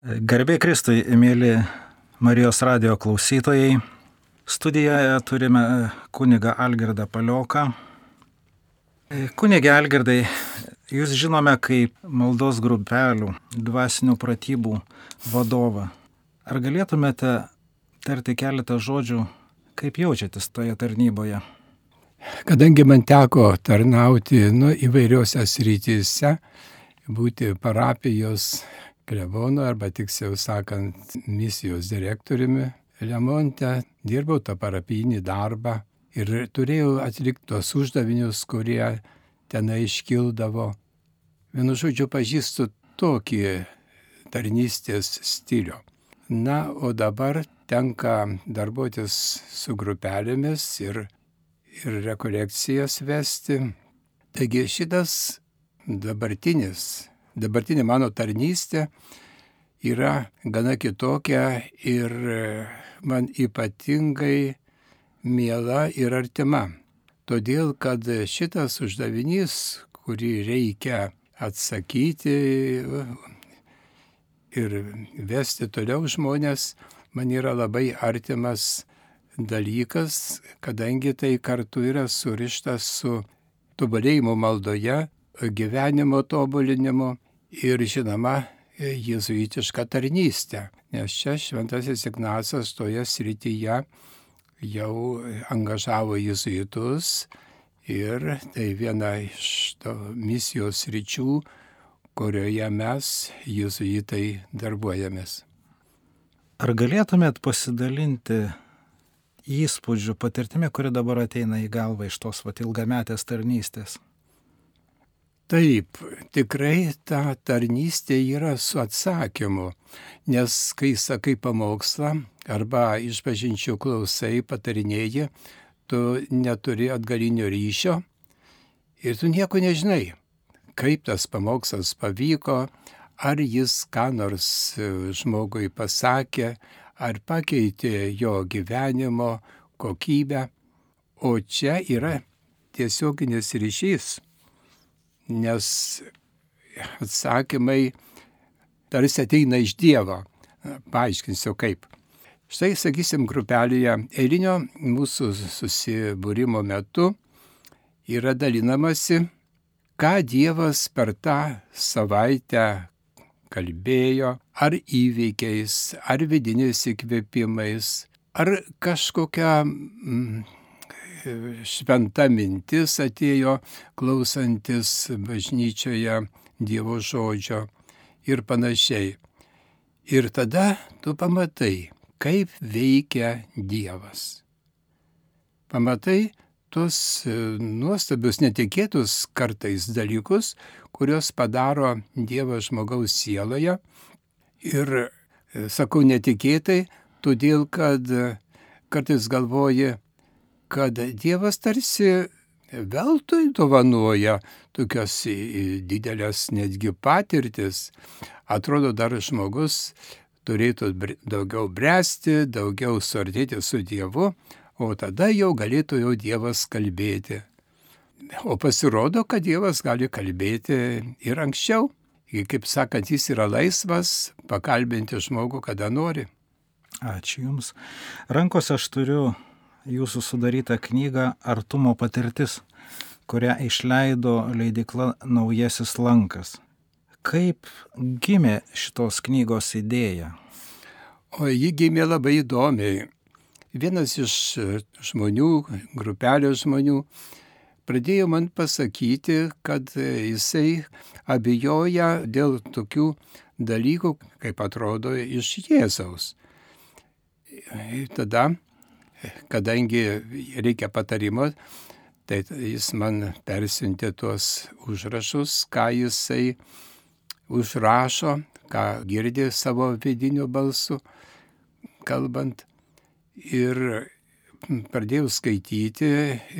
Garbė Kristui, mėly Marijos radio klausytojai. Studijoje turime kunigą Algirdą Palioką. Kunigė Algirdai, jūs žinome kaip maldos grupelių, dvasinių pratybų vadovą. Ar galėtumėte tarti keletą žodžių, kaip jaučiatės toje tarnyboje? Kadangi man teko tarnauti nu, įvairiuose srityse, būti parapijos klebonu arba tiksliau sakant misijos direktoriumi Lemonte, dirbau tą parapijinį darbą ir turėjau atlikti tos uždavinius, kurie tenai iškildavo. Vienu žodžiu, pažįstu tokį tarnystės stilių. Na, o dabar tenka darbuotis su grupelėmis ir, ir rekolekcijas vesti. Taigi šitas dabartinis dabartinė mano tarnystė yra gana kitokia ir man ypatingai miela ir artima. Todėl, kad šitas uždavinys, kurį reikia atsakyti ir vesti toliau žmonės, man yra labai artimas dalykas, kadangi tai kartu yra surištas su tobulėjimu maldoje, gyvenimo tobulinimu ir žinoma jėzuitišką tarnystę, nes čia šventasis Ignacas toje srityje jau angažavo jėzuitus ir tai viena iš to misijos ryčių, kurioje mes jėzuitai darbuojamės. Ar galėtumėt pasidalinti įspūdžių patirtimi, kuri dabar ateina į galvą iš tos vat ilgametės tarnystės? Taip, tikrai ta tarnystė yra su atsakymu, nes kai sakai pamokslą arba išpažinčių klausai, patarinėjai, tu neturi atgalinio ryšio ir tu nieko nežinai, kaip tas pamokslas pavyko, ar jis ką nors žmogui pasakė, ar pakeitė jo gyvenimo kokybę, o čia yra tiesioginis ryšys nes atsakymai tarsi ateina iš Dievo. Paaiškinsiu kaip. Štai, sakysim, grupelėje eilinio mūsų susibūrimo metu yra dalinamasi, ką Dievas per tą savaitę kalbėjo, ar įveikiais, ar vidiniais įkvėpimais, ar kažkokia mm, šventa mintis atėjo klausantis bažnyčioje Dievo žodžio ir panašiai. Ir tada tu pamatai, kaip veikia Dievas. Pamatai tuos e, nuostabius, netikėtus kartais dalykus, kuriuos padaro Dievas žmogaus sieloje. Ir e, sakau netikėtai, todėl kad e, kartais galvoji, kad Dievas tarsi veltui dovanoja tokias didelės netgi patirtis. Atrodo, dar žmogus turėtų daugiau bręsti, daugiau suartėti su Dievu, o tada jau galėtų jau Dievas kalbėti. O pasirodo, kad Dievas gali kalbėti ir anksčiau. Ir kaip sakant, jis yra laisvas pakalbinti žmogų, kada nori. Ačiū Jums. Rankose aš turiu jūsų sudarytą knygą Artumo patirtis, kurią išleido leidikla Naujasis Lankas. Kaip gimė šitos knygos idėja? O ji gimė labai įdomiai. Vienas iš žmonių, grupelio žmonių, pradėjo man pasakyti, kad jisai abejoja dėl tokių dalykų, kaip atrodo, iš Jėzaus. Tada kadangi reikia patarimo, tai jis man persiuntė tuos užrašus, ką jisai užrašo, ką girdė savo vidiniu balsu kalbant. Ir pradėjau skaityti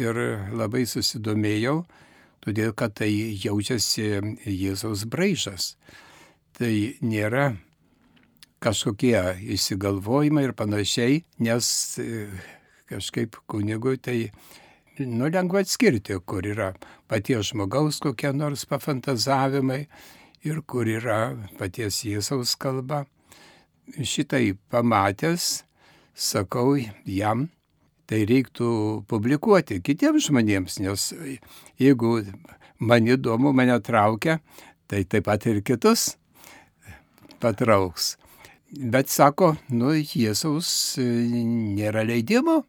ir labai susidomėjau, todėl kad tai jaučiasi Jėzaus braižas. Tai nėra kažkokie įsigalvojimai ir panašiai, nes e, kažkaip kunigui tai nu, lengva atskirti, kur yra paties žmogaus kokie nors pafantazavimai ir kur yra paties Jėzaus kalba. šitai pamatęs, sakau jam, tai reiktų publikuoti kitiems žmonėms, nes jeigu man įdomu, mane traukia, tai taip pat ir kitus patrauks. Bet sako, nu, Jėzaus nėra leidimo.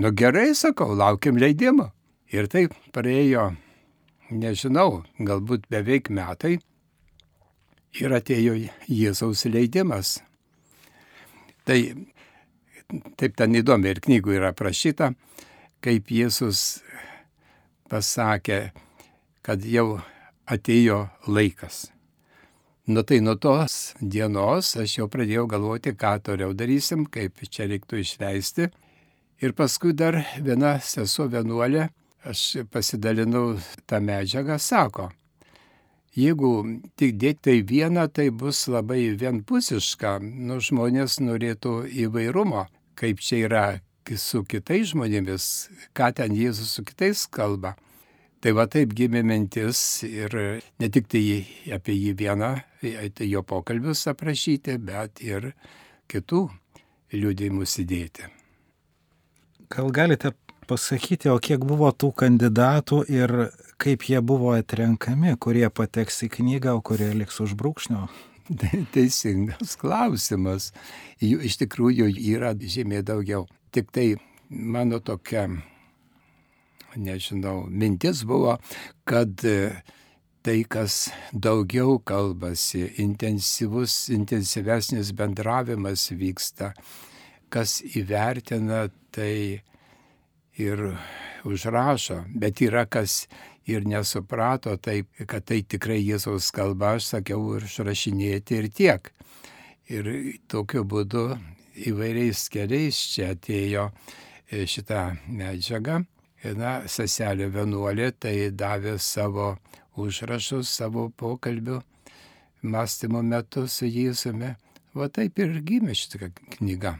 Nu gerai, sakau, laukiam leidimo. Ir taip praėjo, nežinau, galbūt beveik metai ir atėjo Jėzaus leidimas. Tai taip ten įdomi ir knygų yra aprašyta, kaip Jėzus pasakė, kad jau atėjo laikas. Nu tai nuo tos dienos aš jau pradėjau galvoti, ką toliau darysim, kaip čia reiktų išleisti. Ir paskui dar viena sesuo vienuolė, aš pasidalinau tą medžiagą, sako, jeigu tik dėti tai vieną, tai bus labai vienpusiška, nu žmonės norėtų įvairumo, kaip čia yra su kitais žmonėmis, ką ten Jėzus su kitais kalba. Tai va taip gimė mintis ir ne tik tai apie jį vieną, tai jo pokalbius aprašyti, bet ir kitų liūdėjimus įdėti. Gal galite pasakyti, o kiek buvo tų kandidatų ir kaip jie buvo atrenkami, kurie pateks į knygą, o kurie liks už brūkšnio? Teisingas klausimas. Jų iš tikrųjų yra žymiai daugiau. Tik tai mano tokia nežinau, mintis buvo, kad e, tai, kas daugiau kalbasi, intensyvus, intensyvesnis bendravimas vyksta, kas įvertina, tai ir užrašo, bet yra kas ir nesuprato taip, kad tai tikrai Jėzaus kalba, aš sakiau, ir išrašinėti ir tiek. Ir tokiu būdu įvairiais keliais čia atėjo e, šitą medžiagą na, seselė vienuolė tai davė savo užrašus, savo pokalbių mąstymo metu su Jėzumi. Va taip ir gimė šitą knygą.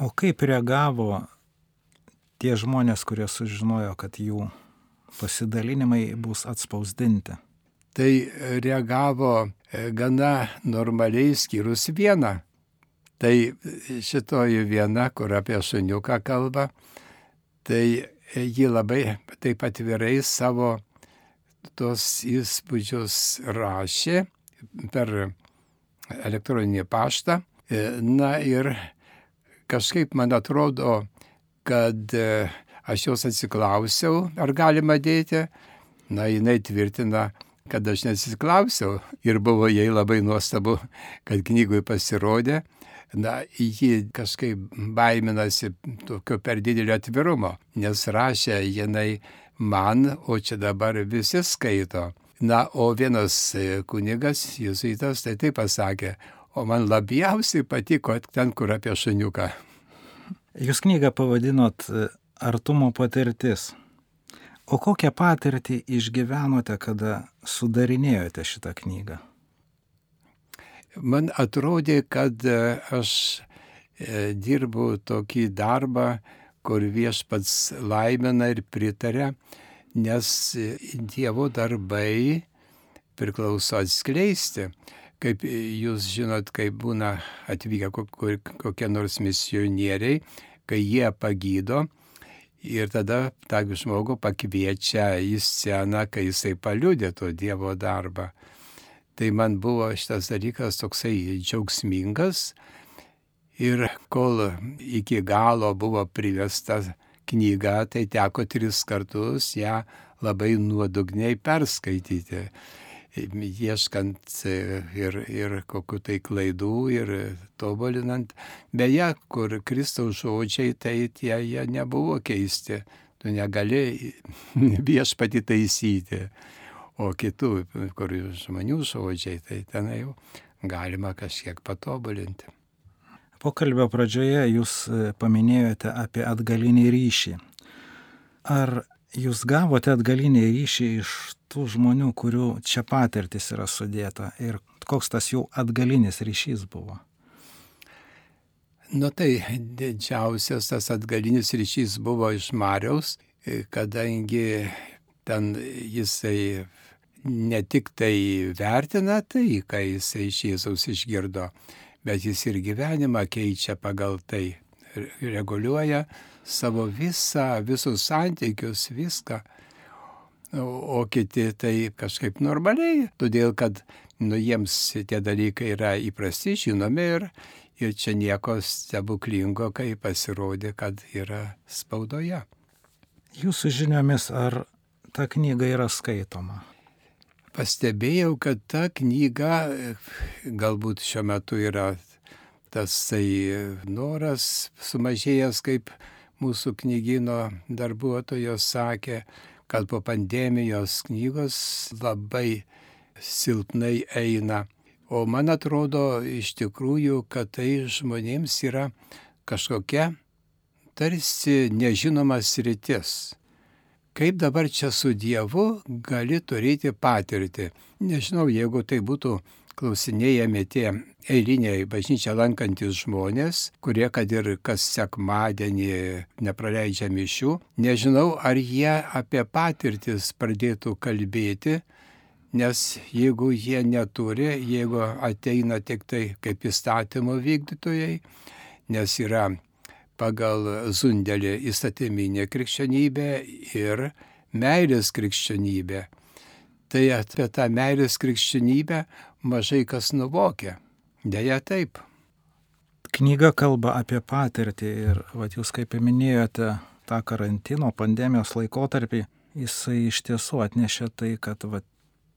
O kaip reagavo tie žmonės, kurie sužinojo, kad jų pasidalinimai bus atspausdinti? Tai reagavo e, gana normaliai skyrus vieną. Tai šitoji viena, kur apie šuniuką kalba, tai ji labai taip atvirai savo tos įspūdžius rašė per elektroninį paštą. Na ir kažkaip man atrodo, kad aš jos atsiklausiau, ar galima dėti. Na, jinai tvirtina, kad aš nesiklausiau ir buvo jai labai nuostabu, kad knygui pasirodė na, ji kažkaip baiminasi tokio per didelio atvirumo, nes rašė jinai man, o čia dabar visi skaito. Na, o vienas kunigas, jesuitas, tai taip pasakė, o man labiausiai patiko ten, kur apie šuniuką. Jūs knygą pavadinot e, Artumo patirtis. O kokią patirtį išgyvenote, kada sudarinėjote šitą knygą? Man atrodė, kad e, aš e, dirbu tokį darbą, kur viešpats laimina ir pritarė, nes e, Dievo darbai priklauso atskleisti. Kaip jūs žinot, kaip būna atvykę kokie nors misionieriai, kai jie pagydo ir tada tą žmogų pakviečia į sceną, kai jisai paliūdė to Dievo darbą. Tai man buvo šitas dalykas toksai džiaugsmingas. Ir kol iki galo buvo privesta knyga, tai teko tris kartus ją labai nuodugniai perskaityti, ieškant ir, ir kokiu tai klaidų ir tobulinant. Beje, kur Kristaus žodžiai, tai tie jie nebuvo keisti, tu negali viešpati taisyti o kitų, kur žmonių žodžiai, tai ten jau galima kažkiek patobulinti. Pokalbio pradžioje jūs e, paminėjote apie atgalinį ryšį. Ar jūs gavote atgalinį ryšį iš tų žmonių, kurių čia patirtis yra sudėta ir koks tas jų atgalinis ryšys buvo? Nu tai didžiausias tas atgalinis ryšys buvo iš Mariaus, e, kadangi ten jisai ne tik tai vertina tai, ką jisai iš Jėzaus išgirdo, bet jis ir gyvenimą keičia pagal tai, reguliuoja savo visą, visus santykius, viską. O, kiti tai kažkaip normaliai, todėl kad nu, jiems tie dalykai yra įprasti, žinomi ir, ir čia nieko stebuklingo, kai pasirodė, kad yra spaudoje. Jūsų žiniomis, ar ta knyga yra skaitoma? Pastebėjau, kad ta knyga galbūt šiuo metu yra tas tai noras sumažėjęs, kaip mūsų knygino darbuotojos sakė, kad po pandemijos knygos labai silpnai eina. O man atrodo iš tikrųjų, kad tai žmonėms yra kažkokia tarsi nežinomas rytis. Kaip dabar čia su Dievu gali turėti patirtį? Nežinau, jeigu tai būtų klausinėjami tie eiliniai bažnyčią lankantis žmonės, kurie kad ir kas sekmadienį nepraleidžia mišių, nežinau, ar jie apie patirtis pradėtų kalbėti, nes jeigu jie neturi, jeigu ateina tik tai kaip įstatymo vykdytojai, nes yra pagal Zundelį įstatyminė krikščionybė ir meilės krikščionybė. Tai apie tą meilės krikščionybę mažai kas nuvokia. Deja taip. Knyga kalba apie patirtį ir, vad jūs kaip minėjote, tą karantino pandemijos laikotarpį, jisai iš tiesų atnešė tai, kad va,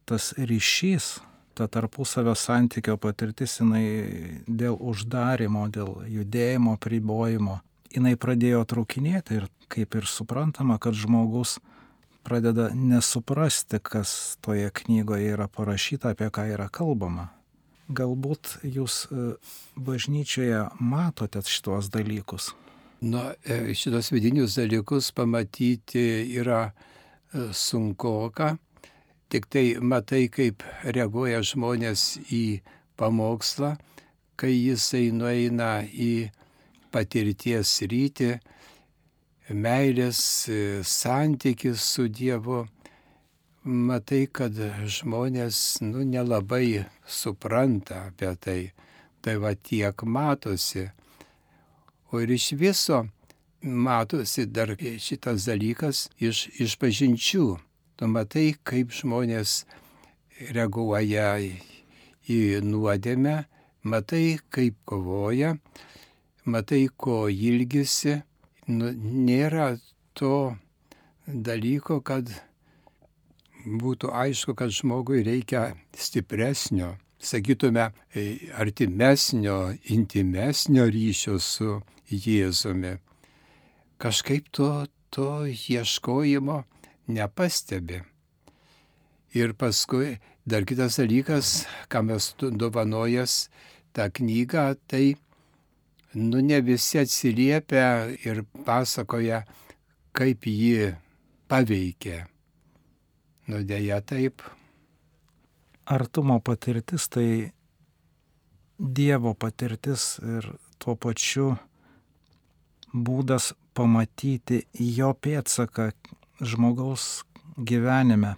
tas ryšys, ta tarpusavio santykio patirtis, jinai dėl uždarimo, dėl judėjimo, pribojimo, jinai pradėjo traukinėti ir kaip ir suprantama, kad žmogus pradeda nesuprasti, kas toje knygoje yra parašyta, apie ką yra kalbama. Galbūt jūs e, bažnyčioje matote šitos dalykus. Na, e, šitos vidinius dalykus pamatyti yra e, sunkoka, tik tai matai, kaip reaguoja žmonės į pamokslą, kai jisai nueina į patirties rytį, meilės santykis su Dievu, matai, kad žmonės nu, nelabai supranta apie tai. Tai va tiek matosi. O ir iš viso matosi dar šitas dalykas iš, iš pažinčių. Tu matai, kaip žmonės reaguoja į nuodėmę, matai, kaip kovoja, matai, ko ilgisi nu, nėra to dalyko, kad būtų aišku, kad žmogui reikia stipresnio, sakytume, e, artimesnio, intimesnio ryšio su Jėzumi. Kažkaip to, to ieškojimo nepastebi. Ir paskui dar kitas dalykas, kam mes dovanojas tą knygą, tai nu ne visi atsiliepia ir pasakoja, kaip ji paveikė. Nu dėja taip. Artumo patirtis tai Dievo patirtis ir tuo pačiu būdas pamatyti jo pėtsaką žmogaus gyvenime.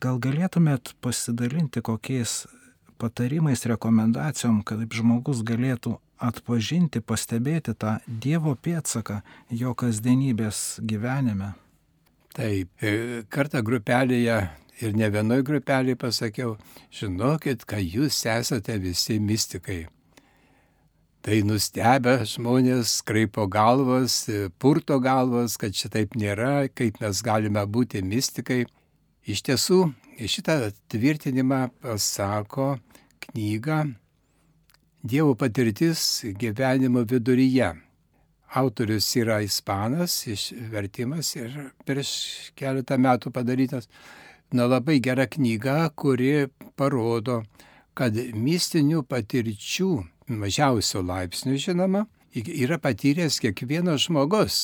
Gal galėtumėt pasidalinti kokiais patarimais, rekomendacijom, kad žmogus galėtų atpažinti, pastebėti tą Dievo pėtsaką jo kasdienybės gyvenime. Taip, e, kartą grupelėje ir ne vienoj grupelėje pasakiau, žinokit, kad jūs esate visi mystikai. Tai nustebę žmonės kraipo galvas, e, purto galvas, kad šitaip nėra, kaip mes galime būti mystikai. Iš tiesų, šitą tvirtinimą pasako knyga Dievo patirtis gyvenimo viduryje. Autorius yra ispanas, išvertimas ir prieš keletą metų padarytas. Na labai gera knyga, kuri parodo, kad mistinių patirčių, mažiausio laipsnių žinoma, yra patyręs kiekvienas žmogus.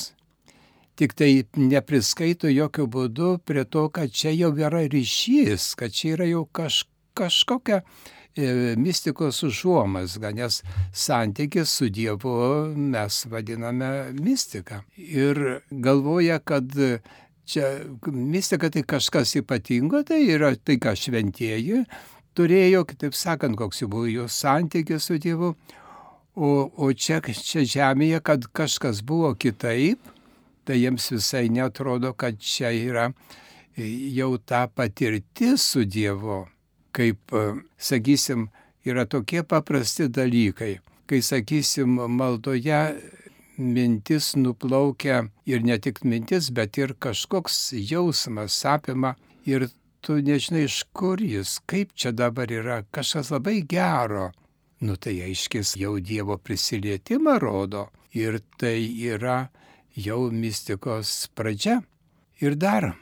Tik tai nepriskaito jokių būdų prie to, kad čia jau yra ryšys, kad čia yra jau kaž, kažkokia E, mistikos užuomasga, nes santykis su Dievu mes vadiname mistika. Ir galvoja, kad čia mistika tai kažkas ypatingo, tai yra tai, ką šventieji turėjo, kitaip sakant, koks jau buvo jų santykis su Dievu. O, o čia, čia žemėje, kad kažkas buvo kitaip, tai jiems visai netrodo, kad čia yra jau ta patirtis su Dievu, kaip, sakysim, yra tokie paprasti dalykai. Kai, sakysim, maldoje mintis nuplaukia ir ne tik mintis, bet ir kažkoks jausmas apima ir tu nežinai iš kur jis, kaip čia dabar yra, kažkas labai gero. Nu tai aiškis jau Dievo prisilietimą rodo ir tai yra jau mistikos pradžia. Ir dar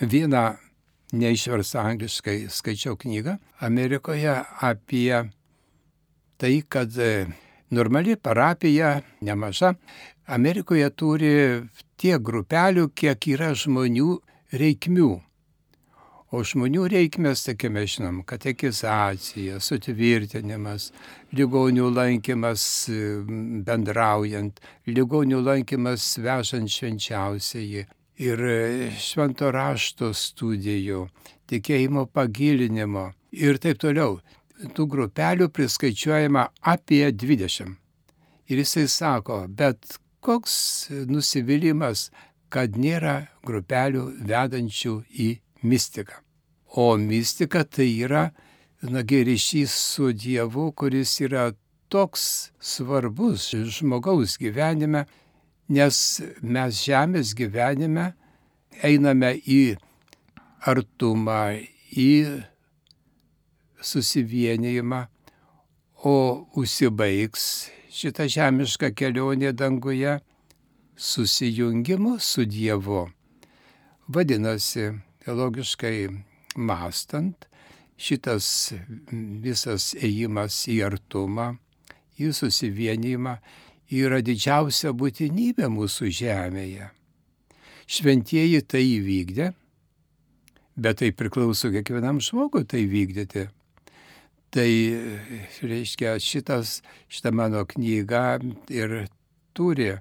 vieną neišverstą angliškai skaičiau knygą Amerikoje apie tai, kad normali parapija, nemaža, Amerikoje turi tiek grupelių, kiek yra žmonių reikmių. O žmonių reikmės, sakėme, žinom, katekizacija, sutvirtinimas, ligonių lankymas bendraujant, ligonių lankymas vežant švenčiausiai ir švento rašto studijų, tikėjimo pagilinimo ir taip toliau tų grupelių priskaičiuojama apie 20. Ir jisai sako, bet koks nusivylimas, kad nėra grupelių vedančių į mistiką. O mistika tai yra, nagi, ryšys su Dievu, kuris yra toks svarbus žmogaus gyvenime, nes mes žemės gyvenime einame į artumą, į susivienijimą, o užsibaigs šitą žemišką kelionę danguje susijungimu su Dievu. Vadinasi, logiškai mastant, šitas visas ėjimas į artumą, į susivienijimą yra didžiausia būtinybė mūsų žemėje. Šventieji tai įvykdė, bet tai priklauso kiekvienam žmogui tai vykdyti. Tai reiškia, šitas, šita mano knyga ir turi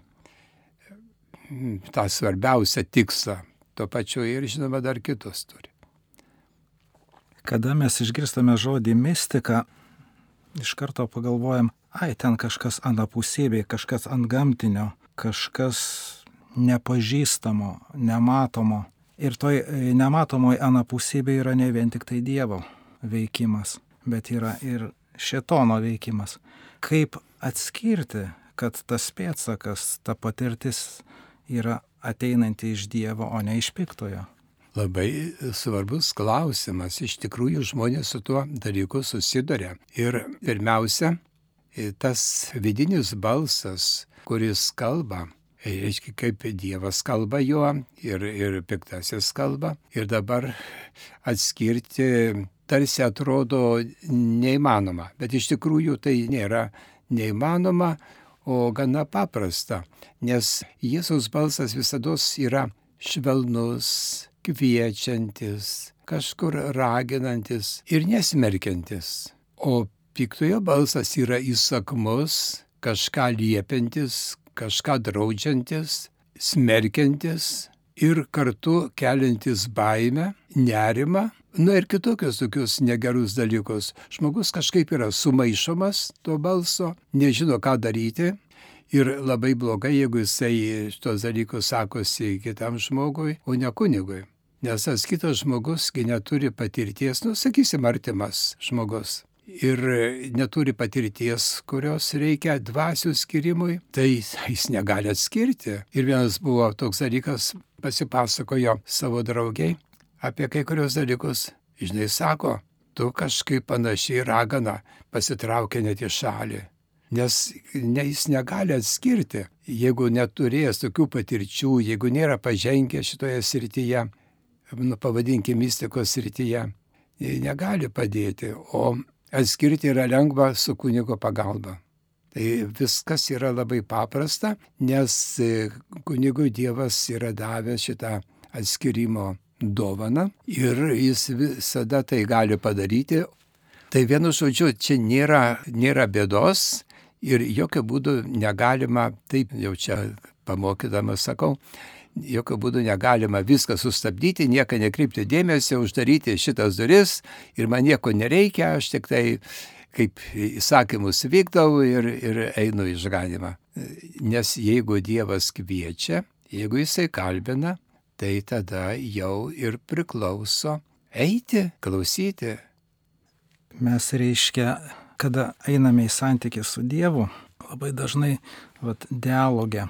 tą svarbiausią tikslą, tuo pačiu ir žinoma dar kitus turi. Kada mes išgirstame žodį mistika, iš karto pagalvojam, ai, ten kažkas anapusėbė, kažkas ant gamtinio, kažkas nepažįstamo, nematomo. Ir toj nematomoj anapusėbė yra ne vien tik tai Dievo veikimas bet yra ir šetono veikimas. Kaip atskirti, kad tas pėtsakas, ta patirtis yra ateinanti iš Dievo, o ne iš piktojo? Labai svarbus klausimas. Iš tikrųjų žmonės su tuo dalyku susiduria. Ir pirmiausia, tas vidinis balsas, kuris kalba, reiškia, kaip Dievas kalba juo ir, ir piktasis kalba. Ir dabar atskirti tarsi atrodo neįmanoma, bet iš tikrųjų tai nėra neįmanoma, o gana paprasta, nes Jėzaus balsas visada yra švelnus, kviečiantis, kažkur raginantis ir nesmerkiantis. O piktojo balsas yra įsakmus, kažką liepiantis, kažką draudžiantis, smerkiantis ir kartu keliantis baimę, nerimą Na ir kitokius tokius negerus dalykus. Žmogus kažkaip yra sumaišomas to balso, nežino, ką daryti. Ir labai blogai, jeigu jisai šitos dalykus sakosi kitam žmogui, o ne kunigui. Nes tas kitas žmogusgi neturi patirties, nu, sakysim, artimas žmogus. Ir neturi patirties, kurios reikia dvasių skirimui, tai jis negali atskirti. Ir vienas buvo toks dalykas, pasipasakojo savo draugiai, apie kai kurios dalykus. Žinai, sako, tu kažkaip panašiai ragana pasitraukia net į šalį. Nes ne, jis negali atskirti, jeigu neturėjęs tokių patirčių, jeigu nėra pažengę šitoje srityje, nu, pavadinkime mistikos srityje, negali padėti, o atskirti yra lengva su kunigo pagalba. Tai viskas yra labai paprasta, nes kunigui Dievas yra davęs šitą atskirimo dovaną ir jis visada tai gali padaryti. Tai vienu žodžiu, čia nėra, nėra bėdos ir jokių būdų negalima, taip jau čia pamokydamas sakau, jokių būdų negalima viską sustabdyti, nieką nekreipti dėmesio, uždaryti šitas duris ir man nieko nereikia, aš tik tai kaip įsakymus vykdau ir, ir einu išganimą. Nes jeigu Dievas kviečia, jeigu jisai kalbina, tai tada jau ir priklauso eiti, klausyti. Mes reiškia, kada einame į santykį su Dievu, labai dažnai vat, dialogė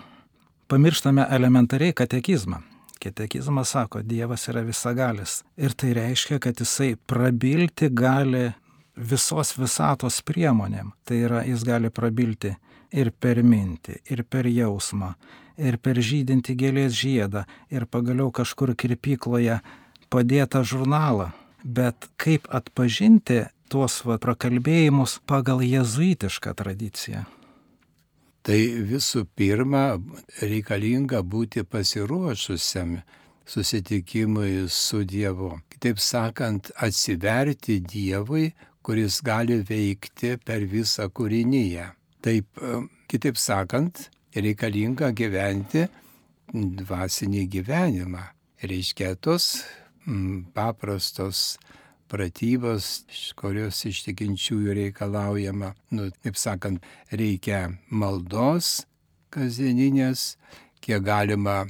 pamirštame elementariai katekizmą. Katekizmas sako, Dievas yra visagalis. Ir tai reiškia, kad jisai prabilti gali visos visatos priemonėm. Tai yra, jis gali prabilti ir per mintį, ir per jausmą, ir per žydinti gėlės žiedą, ir pagaliau kažkur kirpykloje padėtą žurnalą. Bet kaip atpažinti tuos va, prakalbėjimus pagal jezuitišką tradiciją? Tai visų pirma reikalinga būti pasiruošusiam susitikimui su Dievu. Kitaip sakant, atsiverti Dievui, kuris gali veikti per visą kūrinyje. Taip, kitaip sakant, reikalinga gyventi dvasinį gyvenimą. Reiškia tos paprastos pratybos, kurios iš tikinčiųjų reikalaujama, nu, taip sakant, reikia maldos kasdieninės, kiek galima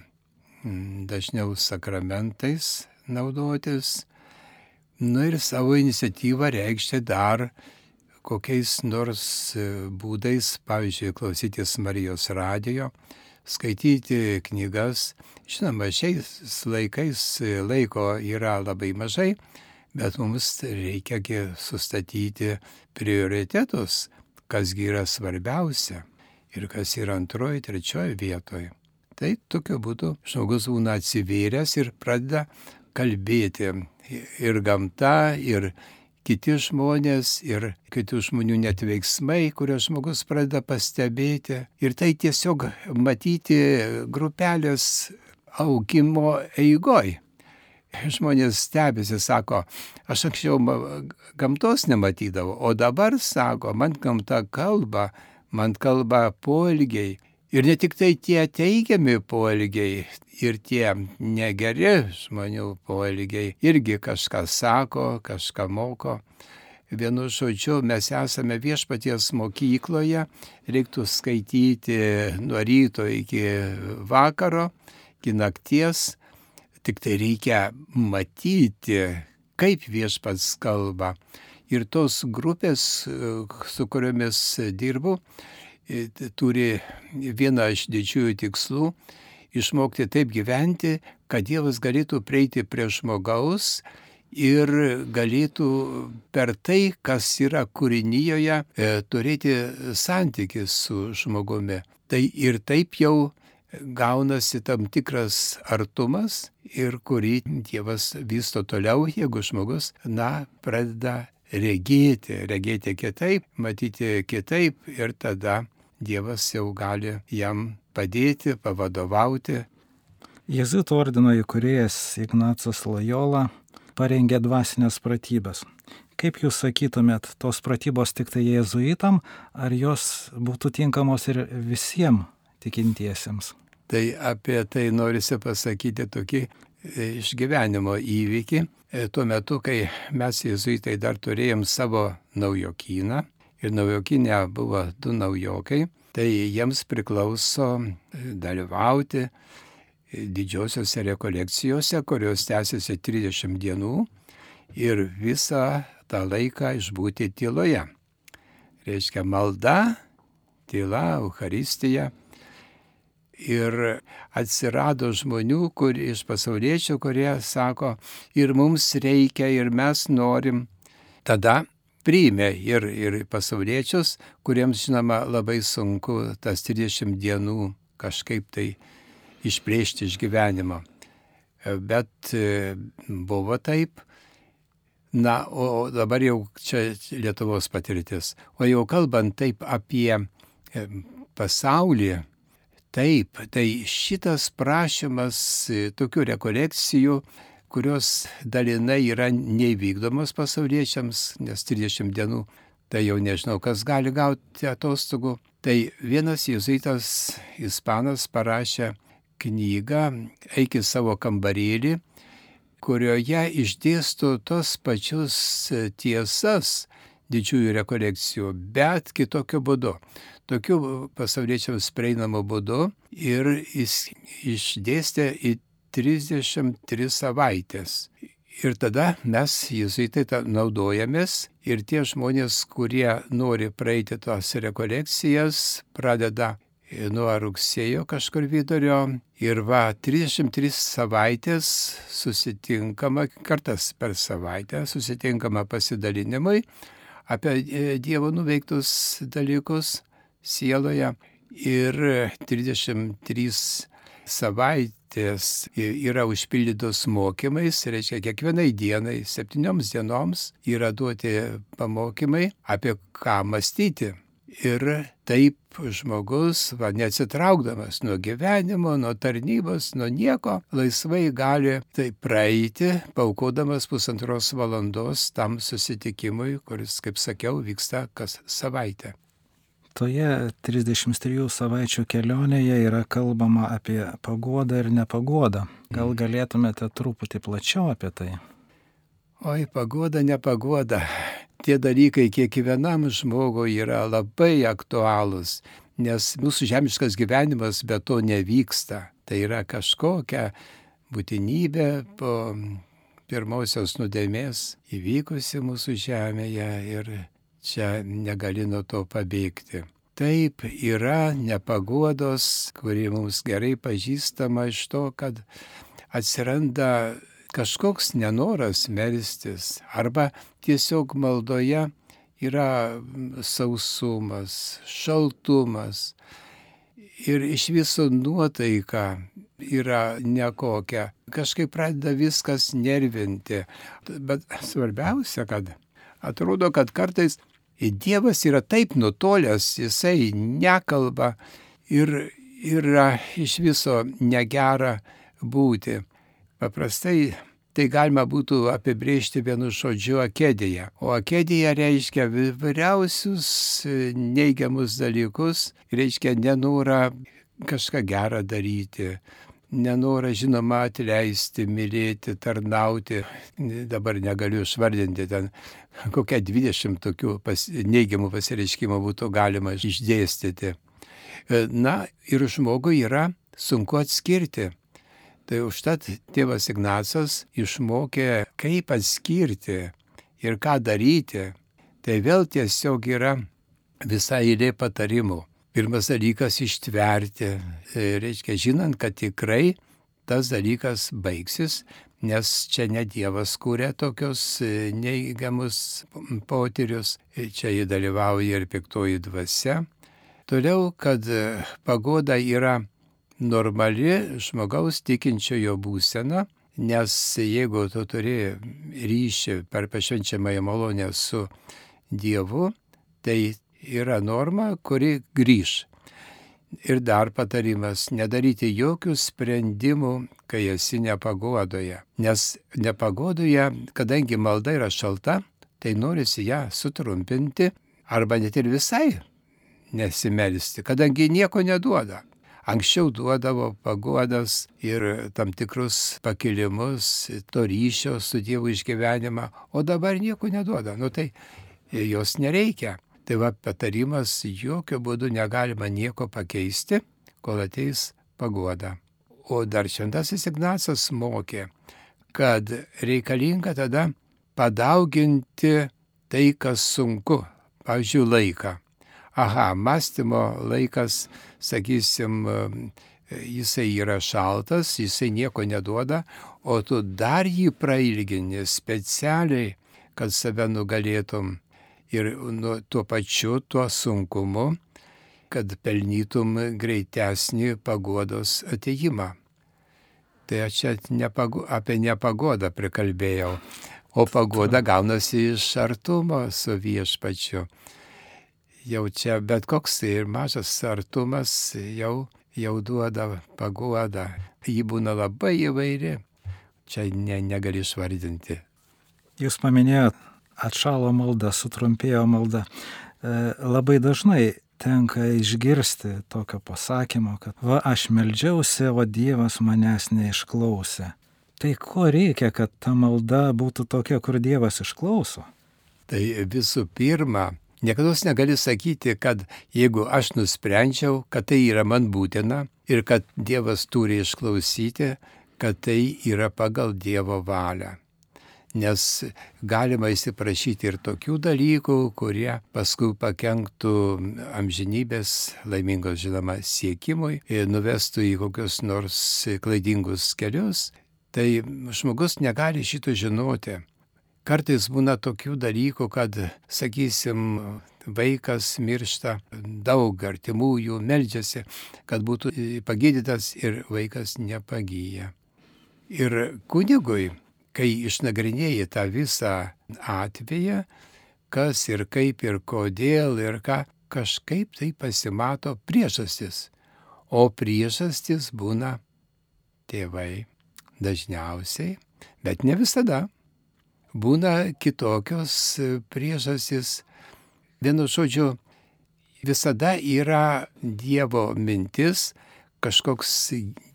dažniau sakramentais naudotis, nu ir savo iniciatyvą reikšti dar kokiais nors būdais, pavyzdžiui, klausytis Marijos radijo, skaityti knygas. Žinoma, šiais laikais laiko yra labai mažai, bet mums reikia sustatyti prioritetus, kasgi yra svarbiausia ir kas yra antroji, trečioji vietoje. Tai tokiu būdu žmogus būna atsivėręs ir pradeda kalbėti ir gamta, ir kiti žmonės, ir kitų žmonių net veiksmai, kuriuos žmogus pradeda pastebėti. Ir tai tiesiog matyti grupelės augimo eigoj žmonės stebisi, sako, aš anksčiau gamtos nematydavau, o dabar sako, man gamta kalba, man kalba poelgiai. Ir ne tik tai tie teigiami poelgiai, ir tie negeri žmonių poelgiai irgi kažką sako, kažką moko. Vienu žodžiu, mes esame viešpaties mokykloje, reiktų skaityti nuo ryto iki vakaro, iki nakties Tik tai reikia matyti, kaip viešpats kalba. Ir tos grupės, su kuriomis dirbu, turi vieną iš didžiųjų tikslų - išmokti taip gyventi, kad Dievas galėtų prieiti prie žmogaus ir galėtų per tai, kas yra kūrinyjoje, turėti santykį su žmogumi. Tai ir taip jau gaunasi tam tikras artumas ir kurį Dievas vysto toliau, jeigu žmogus, na, pradeda regėti, regėti kitaip, matyti kitaip ir tada Dievas jau gali jam padėti, pavadovauti. Jėzuitų ordino įkurėjas Ignacas Lojola parengė dvasinės pratybas. Kaip jūs sakytumėt, tos pratybos tik tai jėzuitam, ar jos būtų tinkamos ir visiems tikintiesiems. Tai apie tai norisi pasakyti tokį e, išgyvenimo įvykį. E, tuo metu, kai mes jėzuitai dar turėjom savo naujokyną ir naujokinė buvo du naujokai, tai jiems priklauso e, dalyvauti didžiosiuose rekolekcijose, kurios tęsiasi 30 dienų ir visą tą laiką išbūti tyloje. Reiškia malda, tyla, Euharistija Ir atsirado žmonių kur, iš pasauliečių, kurie sako, ir mums reikia, ir mes norim. Tada priimė ir, ir pasauliečius, kuriems, žinoma, labai sunku tas 30 dienų kažkaip tai išplėšti iš gyvenimo. Bet e, buvo taip. Na, o dabar jau čia Lietuvos patirtis. O jau kalbant taip apie e, pasaulį, Taip, tai šitas prašymas e, tokių rekolekcijų, kurios dalinai yra neįvykdomos pasauliečiams, nes 30 dienų tai jau nežinau, kas gali gauti atostogų. Tai vienas jėzuitas ispanas parašė knygą Eik į savo kambarėlį, kurioje išdėsto tos pačius tiesas didžiųjų rekolekcijų, bet kitokiu būdu. Tokiu pasauliečiams prieinamu būdu ir jis išdėstė į 33 savaitės. Ir tada mes, jezuitai, naudojamės ir tie žmonės, kurie nori praeiti tos rekolekcijas, pradeda nuo rugsėjo kažkur vidurio ir va 33 savaitės susitinkama, kartas per savaitę susitinkama pasidalinimui apie Dievo nuveiktus dalykus sieloje ir 33 savaitės yra užpildytos mokymais, reiškia kiekvienai dienai, septynioms dienoms yra duoti pamokymai apie ką mąstyti. Ir taip žmogus, va, neatsitraukdamas nuo gyvenimo, nuo tarnybos, nuo nieko, laisvai gali tai praeiti, paukodamas pusantros valandos tam susitikimui, kuris, kaip sakiau, vyksta kas savaitę. Toje 33 savaičių kelionėje yra kalbama apie pagodą ir nepagodą. Gal galėtumėte truputį plačiau apie tai? Oi, pagoda, nepagoda tie dalykai kiekvienam žmogui yra labai aktualūs, nes mūsų žemiškas gyvenimas be to nevyksta. Tai yra kažkokia būtinybė po pirmosios nuodėmės įvykusi mūsų žemėje ir čia negali nuo to pabėgti. Taip yra nepagodos, kuri mums gerai pažįstama iš to, kad atsiranda kažkoks nenoras melstis arba tiesiog maldoje yra sausumas, šaltumas ir iš viso nuotaika yra nekokia. Kažkaip pradeda viskas nervinti. Bet svarbiausia, kad atrodo, kad kartais Dievas yra taip nutolęs, jisai nekalba ir yra iš viso negera būti. Paprastai tai galima būtų apibrėžti vienu žodžiu akedėje. O akedėje reiškia vyriausius e, neigiamus dalykus, reiškia nenorą kažką gerą daryti, nenorą, žinoma, atleisti, mylėti, tarnauti. Dabar negaliu išvardinti ten, kokia 20 tokių pas, neigiamų pasireiškimų būtų galima išdėstyti. E, na ir žmogui yra sunku atskirti Tai užtat tėvas Ignacas išmokė, kaip atskirti ir ką daryti. Tai vėl tiesiog yra visa eilė patarimų. Pirmas dalykas - ištverti. Tai reiškia, žinant, kad tikrai tas dalykas baigsis, nes čia ne Dievas kūrė tokius e, neįgiamus potyrius, čia jį dalyvauja ir piktoji dvasia. Toliau, kad e, pagoda yra normali žmogaus tikinčiojo būsena, nes jeigu tu turi ryšį per pašvenčiamąją malonę su Dievu, tai yra norma, kuri grįž. Ir dar patarimas - nedaryti jokių sprendimų, kai esi nepagodoje. Nes nepagodoje, kadangi malda yra šalta, tai norisi ją sutrumpinti arba net ir visai nesimelsti, kadangi nieko neduoda. Anksčiau duodavo pagodas ir tam tikrus pakilimus, to ryšio su Dievu išgyvenimą, o dabar nieko neduoda. Nu tai jos nereikia. Tai va patarimas, jokių būdų negalima nieko pakeisti, kol ateis pagoda. O dar šventasis Ignacas mokė, kad reikalinga tada padauginti tai, kas sunku, pavyzdžiui, laiką aha, mąstymo laikas, sakysim, jisai yra šaltas, jisai nieko neduoda, o tu dar jį prailgini specialiai, kad save nugalėtum. Ir nu, tuo pačiu, tuo sunkumu, kad pelnytum greitesnį pagodos ateimą. Tai aš čia nepago, apie nepagodą prikalbėjau, o pagoda gaunasi iš artumo su viešpačiu jau čia bet koks tai ir mažas artumas jau, jau duoda paguodą. Ji būna labai įvairi, čia ne, negali išvardinti. Jūs paminėjot atšalo maldą, sutrumpėjo malda. E, labai dažnai tenka išgirsti tokio pasakymo, kad va aš meldžiausi, o Dievas manęs neišklausė. Tai ko reikia, kad ta malda būtų tokia, kur Dievas išklauso? Tai visų pirma, niekada negali sakyti, kad jeigu aš nusprendžiau, kad tai yra man būtina ir kad Dievas turi išklausyti, kad tai yra pagal Dievo valią nes galima įsiprašyti ir tokių dalykų, kurie paskui pakenktų amžinybės laimingos, žinoma, siekimui, nuvestų į kokius nors klaidingus kelius, tai žmogus negali šito žinoti. Kartais būna tokių dalykų, kad, sakysim, vaikas miršta, daug artimųjų meldžiasi, kad būtų pagydytas ir vaikas nepagyja. Ir kunigui kai išnagrinėjai tą visą atveją, kas ir kaip ir kodėl ir ką, kažkaip tai pasimato priežastis. O priežastis būna tėvai dažniausiai, bet ne visada. Būna kitokios priežastis. Vienu žodžiu, visada yra Dievo mintis, kažkoks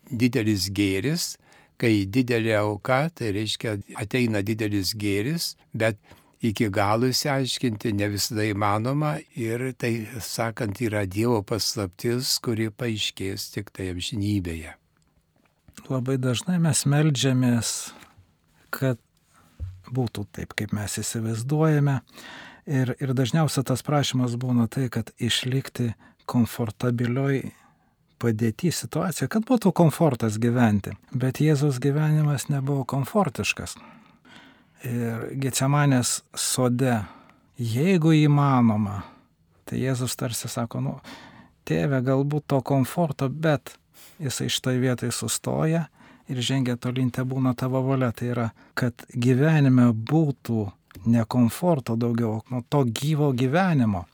didelis gėris, kai didelė auka, tai reiškia ateina didelis gėris, bet iki galo įsiaiškinti ne visada įmanoma ir tai, sakant, yra Dievo paslaptis, kuri paaiškės tik tai amžinybėje. Labai dažnai mes melžiamės, kad būtų taip, kaip mes įsivaizduojame. Ir, ir dažniausiai tas prašymas būna tai, kad išlikti komfortabilioj padėti situaciją, kad būtų komfortas gyventi. Bet Jėzaus gyvenimas nebuvo komfortiškas. Ir Gecemanės sode, jeigu įmanoma, tai Jėzus tarsi sako, nu, tėve, galbūt to komforto, bet jisai šitoje vietoje sustoja ir žengia tolyn, te būna tavo valia. Tai yra, kad gyvenime būtų ne komforto daugiau, o to gyvo gyvenimo.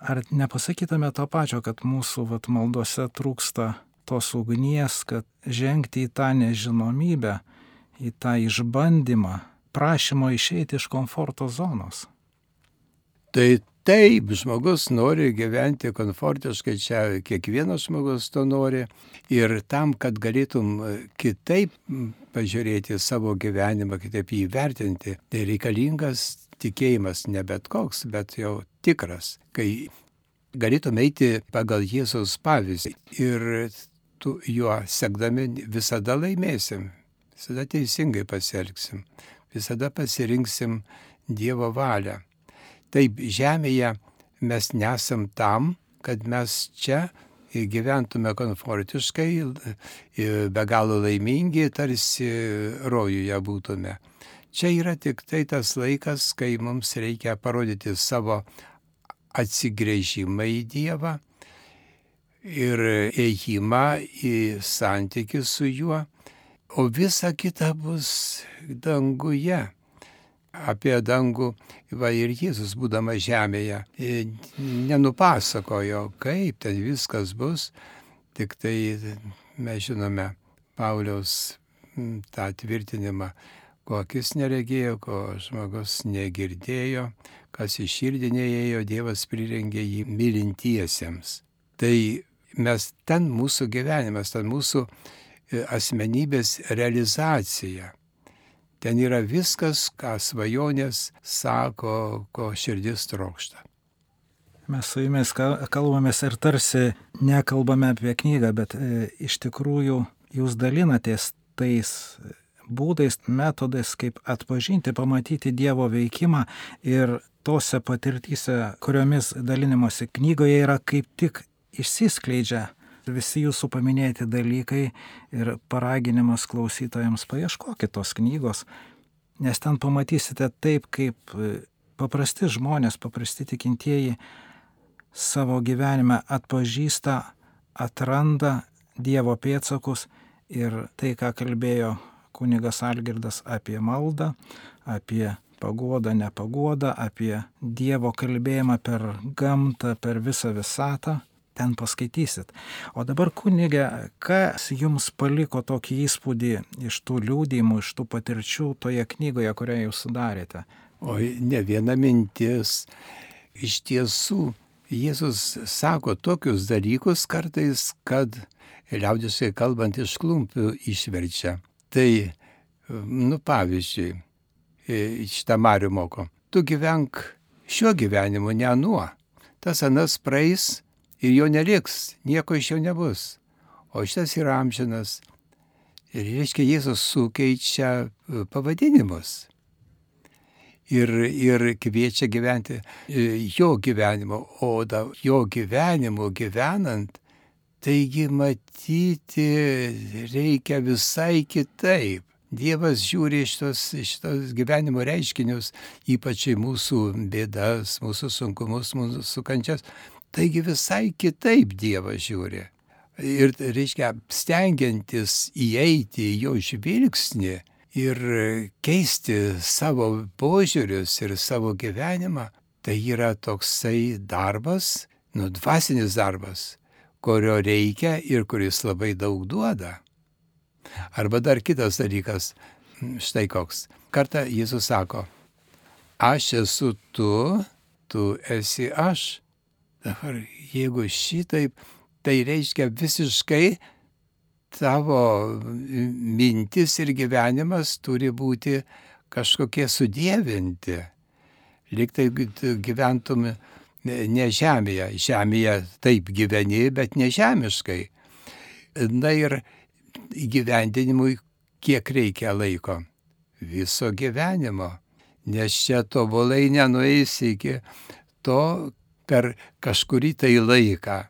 Ar nepasakytume to pačio, kad mūsų vat, maldose trūksta tos ugnies, kad žengti į tą nežinomybę, į tą išbandymą, prašymo išeiti iš komforto zonos? Tai taip, žmogus nori gyventi komfortiškai, čia kiekvienas žmogus to nori. Ir tam, kad galėtum kitaip pažiūrėti savo gyvenimą, kitaip jį vertinti, tai reikalingas tikėjimas ne bet koks, bet jau tikras, kai galėtume eiti pagal Jėzaus pavyzdį ir tu juo sekdami visada laimėsim, visada teisingai pasielgsim, visada pasirinksim Dievo valią. Taip, žemėje mes nesam tam, kad mes čia gyventume komfortiškai, be galo laimingi, tarsi rojuje būtume. Čia yra tik tai tas laikas, kai mums reikia parodyti savo atsigrėžimą į Dievą ir ėjimą į santykių su juo, o visa kita bus danguje. Apie dangų va ir Jėzus būdama žemėje nenupasakojo, kaip ten viskas bus, tik tai mes žinome Pauliaus tą tvirtinimą ko akis neregėjo, ko žmogus negirdėjo, kas iš širdį neėjo, Dievas prirengė jį mylintiesiems. Tai mes ten mūsų gyvenimas, ten mūsų e, asmenybės realizacija. Ten yra viskas, ką svajonės sako, ko širdis trokšta. Mes su jumis kalbamės ir tarsi nekalbame apie knygą, bet e, iš tikrųjų jūs dalinatės tais būdais, metodais, kaip atpažinti, pamatyti Dievo veikimą ir tose patirtyse, kuriomis dalinimosi knygoje yra kaip tik išsiskleidžia visi jūsų paminėti dalykai ir paraginimas klausytojams paieškokit tos knygos, nes ten pamatysite taip, kaip paprasti žmonės, paprasti tikintieji savo gyvenime atpažįsta, atranda Dievo pėtsakus ir tai, ką kalbėjo kunigas Algirdas apie maldą, apie pagodą, nepagodą, apie Dievo kalbėjimą per gamtą, per visą visatą. Ten paskaitysit. O dabar kunigė, kas jums paliko tokį įspūdį iš tų liūdimų, iš tų patirčių toje knygoje, kurią jūs sudarėte? Oi, ne viena mintis. Iš tiesų, Jėzus sako tokius dalykus kartais, kad liaudiškai kalbant iš klumpių išverčia. Tai, nu pavyzdžiui, šitą Marių moko, tu gyvenk šiuo gyvenimu, ne nuo. Tas anas praeis ir jo neliks, nieko iš jo nebus. O šitas yra amžinas. Ir reiškia, Jėzus sukeičia pavadinimus ir, ir kviečia gyventi e, jo gyvenimo, o da, jo gyvenimo gyvenant, taigi matyti reikia visai kitaip. Dievas žiūri šitos, šitos gyvenimo reiškinius, ypač į mūsų bėdas, mūsų sunkumus, mūsų kančias. Taigi visai kitaip Dievas žiūri. Ir reiškia, stengiantis įeiti į jo žvilgsnį, ir keisti savo požiūrius ir savo gyvenimą, tai yra toksai darbas, nu dvasinis darbas, kurio reikia ir kuris labai daug duoda. Arba dar kitas dalykas, štai koks. Kartą Jėzus sako, aš esu tu, tu esi aš. Dabar jeigu šitaip, tai reiškia visiškai tavo mintis ir gyvenimas turi būti kažkokie sudėvinti. Liktai gyventum ne žemėje. Žemėje taip gyveni, bet ne žemiškai. Na ir įgyvendinimui kiek reikia laiko? Viso gyvenimo. Nes čia tobulai nenueisi iki to per kažkurį tai laiką.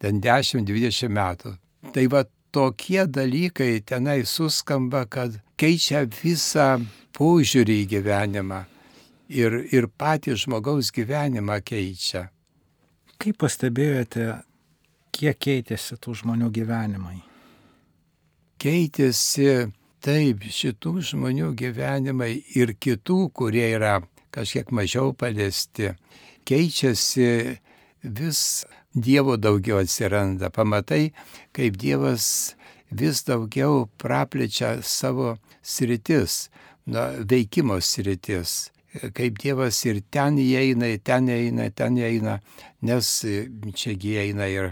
Ten 10-20 metų. Tai va tokie dalykai tenai suskamba, kad keičia visą požiūrį į gyvenimą ir, ir patį žmogaus gyvenimą keičia. Kaip pastebėjote, kiek keitėsi tų žmonių gyvenimai? Keitėsi taip šitų žmonių gyvenimai ir kitų, kurie yra kažkiek mažiau paliesti. Keičiasi vis Dievo daugiau atsiranda. Pamatai, kaip Dievas vis daugiau praplečia savo sritis, na, veikimo sritis. Kaip Dievas ir ten įeina, ten įeina, ten įeina, nes čiagi įeina ir,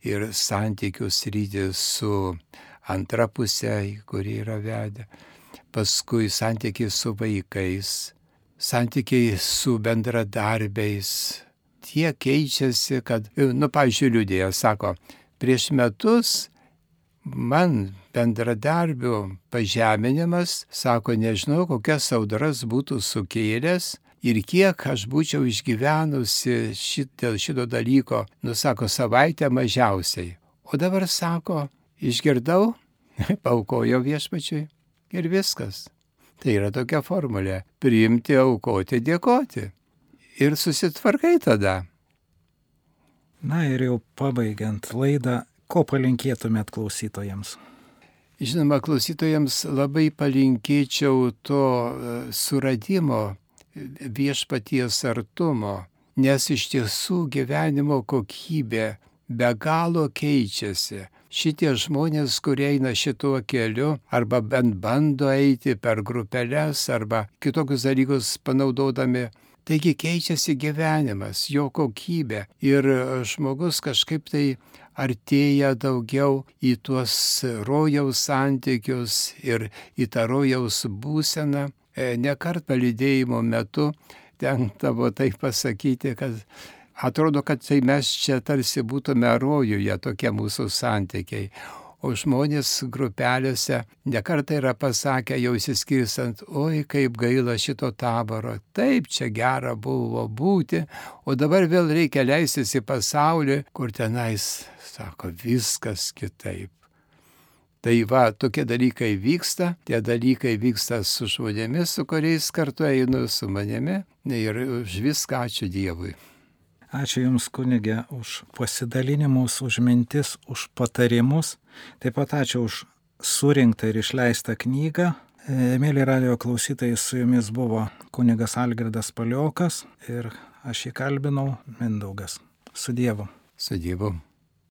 ir santykių sritis su antra pusė, kuri yra vedę. Paskui santykiai su vaikais, santykiai su bendradarbiais, tiek keičiasi, kad, nu, pažiūrėjau, liūdėjo, sako, prieš metus man bendradarbių pažeminimas, sako, nežinau, kokias audras būtų sukėlęs ir kiek aš būčiau išgyvenusi šit, dėl šito dalyko, nusako, savaitę mažiausiai. O dabar sako, išgirdau, paukojau viešpačiui ir viskas. Tai yra tokia formulė - priimti, aukoti, dėkoti ir susitvarkai tada. Na ir jau pabaigiant laidą, ko palinkėtumėt klausytojams? Žinoma, klausytojams labai palinkėčiau to e, suradimo viešpaties artumo, nes iš tiesų gyvenimo kokybė be galo keičiasi. Šitie žmonės, kurie eina šituo keliu, arba bent bando eiti per grupelės, arba kitokius dalykus panaudodami, Taigi keičiasi gyvenimas, jo kokybė ir žmogus kažkaip tai artėja daugiau į tuos rojaus santykius ir į tą rojaus būseną. E, nekart palydėjimo metu tenktavo tai pasakyti, kad atrodo, kad tai mes čia tarsi būtume rojuje tokie mūsų santykiai o žmonės grupelėse nekartai yra pasakę jau įsiskirstant, oi kaip gaila šito taboro, taip čia gera buvo būti, o dabar vėl reikia leistis į pasaulį, kur tenais, sako, viskas kitaip. Tai va, tokie dalykai vyksta, tie dalykai vyksta su žmonėmis, su kuriais kartu einu su manimi ir už viską ačiū Dievui. Ačiū Jums, kunigė, už pasidalinimus, už mintis, už patarimus. Taip pat ačiū už surinktą ir išleistą knygą. E, mėly radio klausytojai, su Jumis buvo kunigas Algirdas Paliokas ir aš jį kalbinau Mindaugas. Su Dievu. Su Dievu.